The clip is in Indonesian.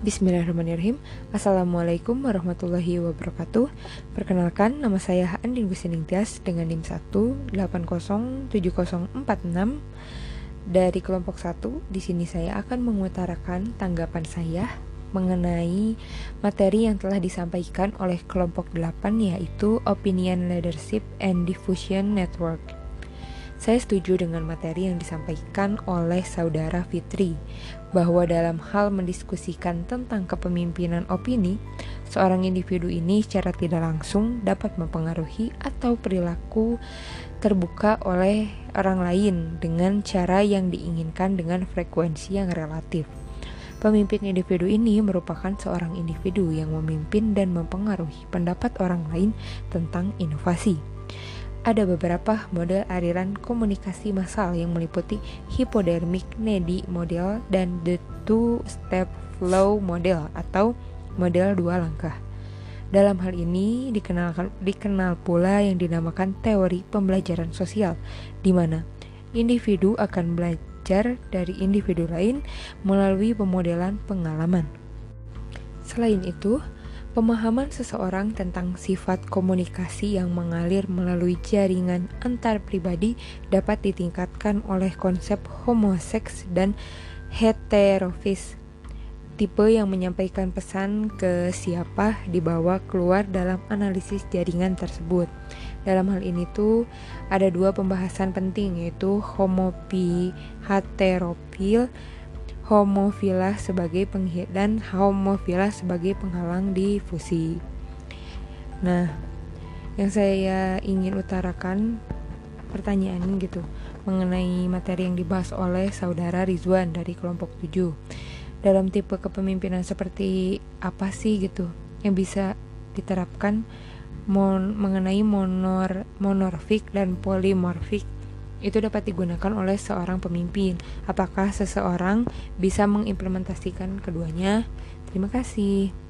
Bismillahirrahmanirrahim Assalamualaikum warahmatullahi wabarakatuh Perkenalkan, nama saya Andin Gusining Tias dengan NIM 1807046 dari kelompok 1. Di sini saya akan mengutarakan tanggapan saya mengenai materi yang telah disampaikan oleh kelompok 8 yaitu Opinion Leadership and Diffusion Network. Saya setuju dengan materi yang disampaikan oleh saudara Fitri bahwa dalam hal mendiskusikan tentang kepemimpinan opini, seorang individu ini secara tidak langsung dapat mempengaruhi atau perilaku terbuka oleh orang lain dengan cara yang diinginkan dengan frekuensi yang relatif. Pemimpin individu ini merupakan seorang individu yang memimpin dan mempengaruhi pendapat orang lain tentang inovasi. Ada beberapa model aliran komunikasi massal yang meliputi hypodermic needy model dan the two-step flow model atau model dua langkah. Dalam hal ini dikenalkan, dikenal pula yang dinamakan teori pembelajaran sosial, di mana individu akan belajar dari individu lain melalui pemodelan pengalaman. Selain itu, Pemahaman seseorang tentang sifat komunikasi yang mengalir melalui jaringan antar pribadi dapat ditingkatkan oleh konsep homoseks dan heterofis. Tipe yang menyampaikan pesan ke siapa dibawa keluar dalam analisis jaringan tersebut. Dalam hal ini tuh ada dua pembahasan penting yaitu homopi heterofil homofilah sebagai penghit dan homofilah sebagai penghalang difusi. Nah, yang saya ingin utarakan pertanyaan gitu mengenai materi yang dibahas oleh saudara Rizwan dari kelompok 7. Dalam tipe kepemimpinan seperti apa sih gitu yang bisa diterapkan mon mengenai monor monorfik dan polimorfik itu dapat digunakan oleh seorang pemimpin. Apakah seseorang bisa mengimplementasikan keduanya? Terima kasih.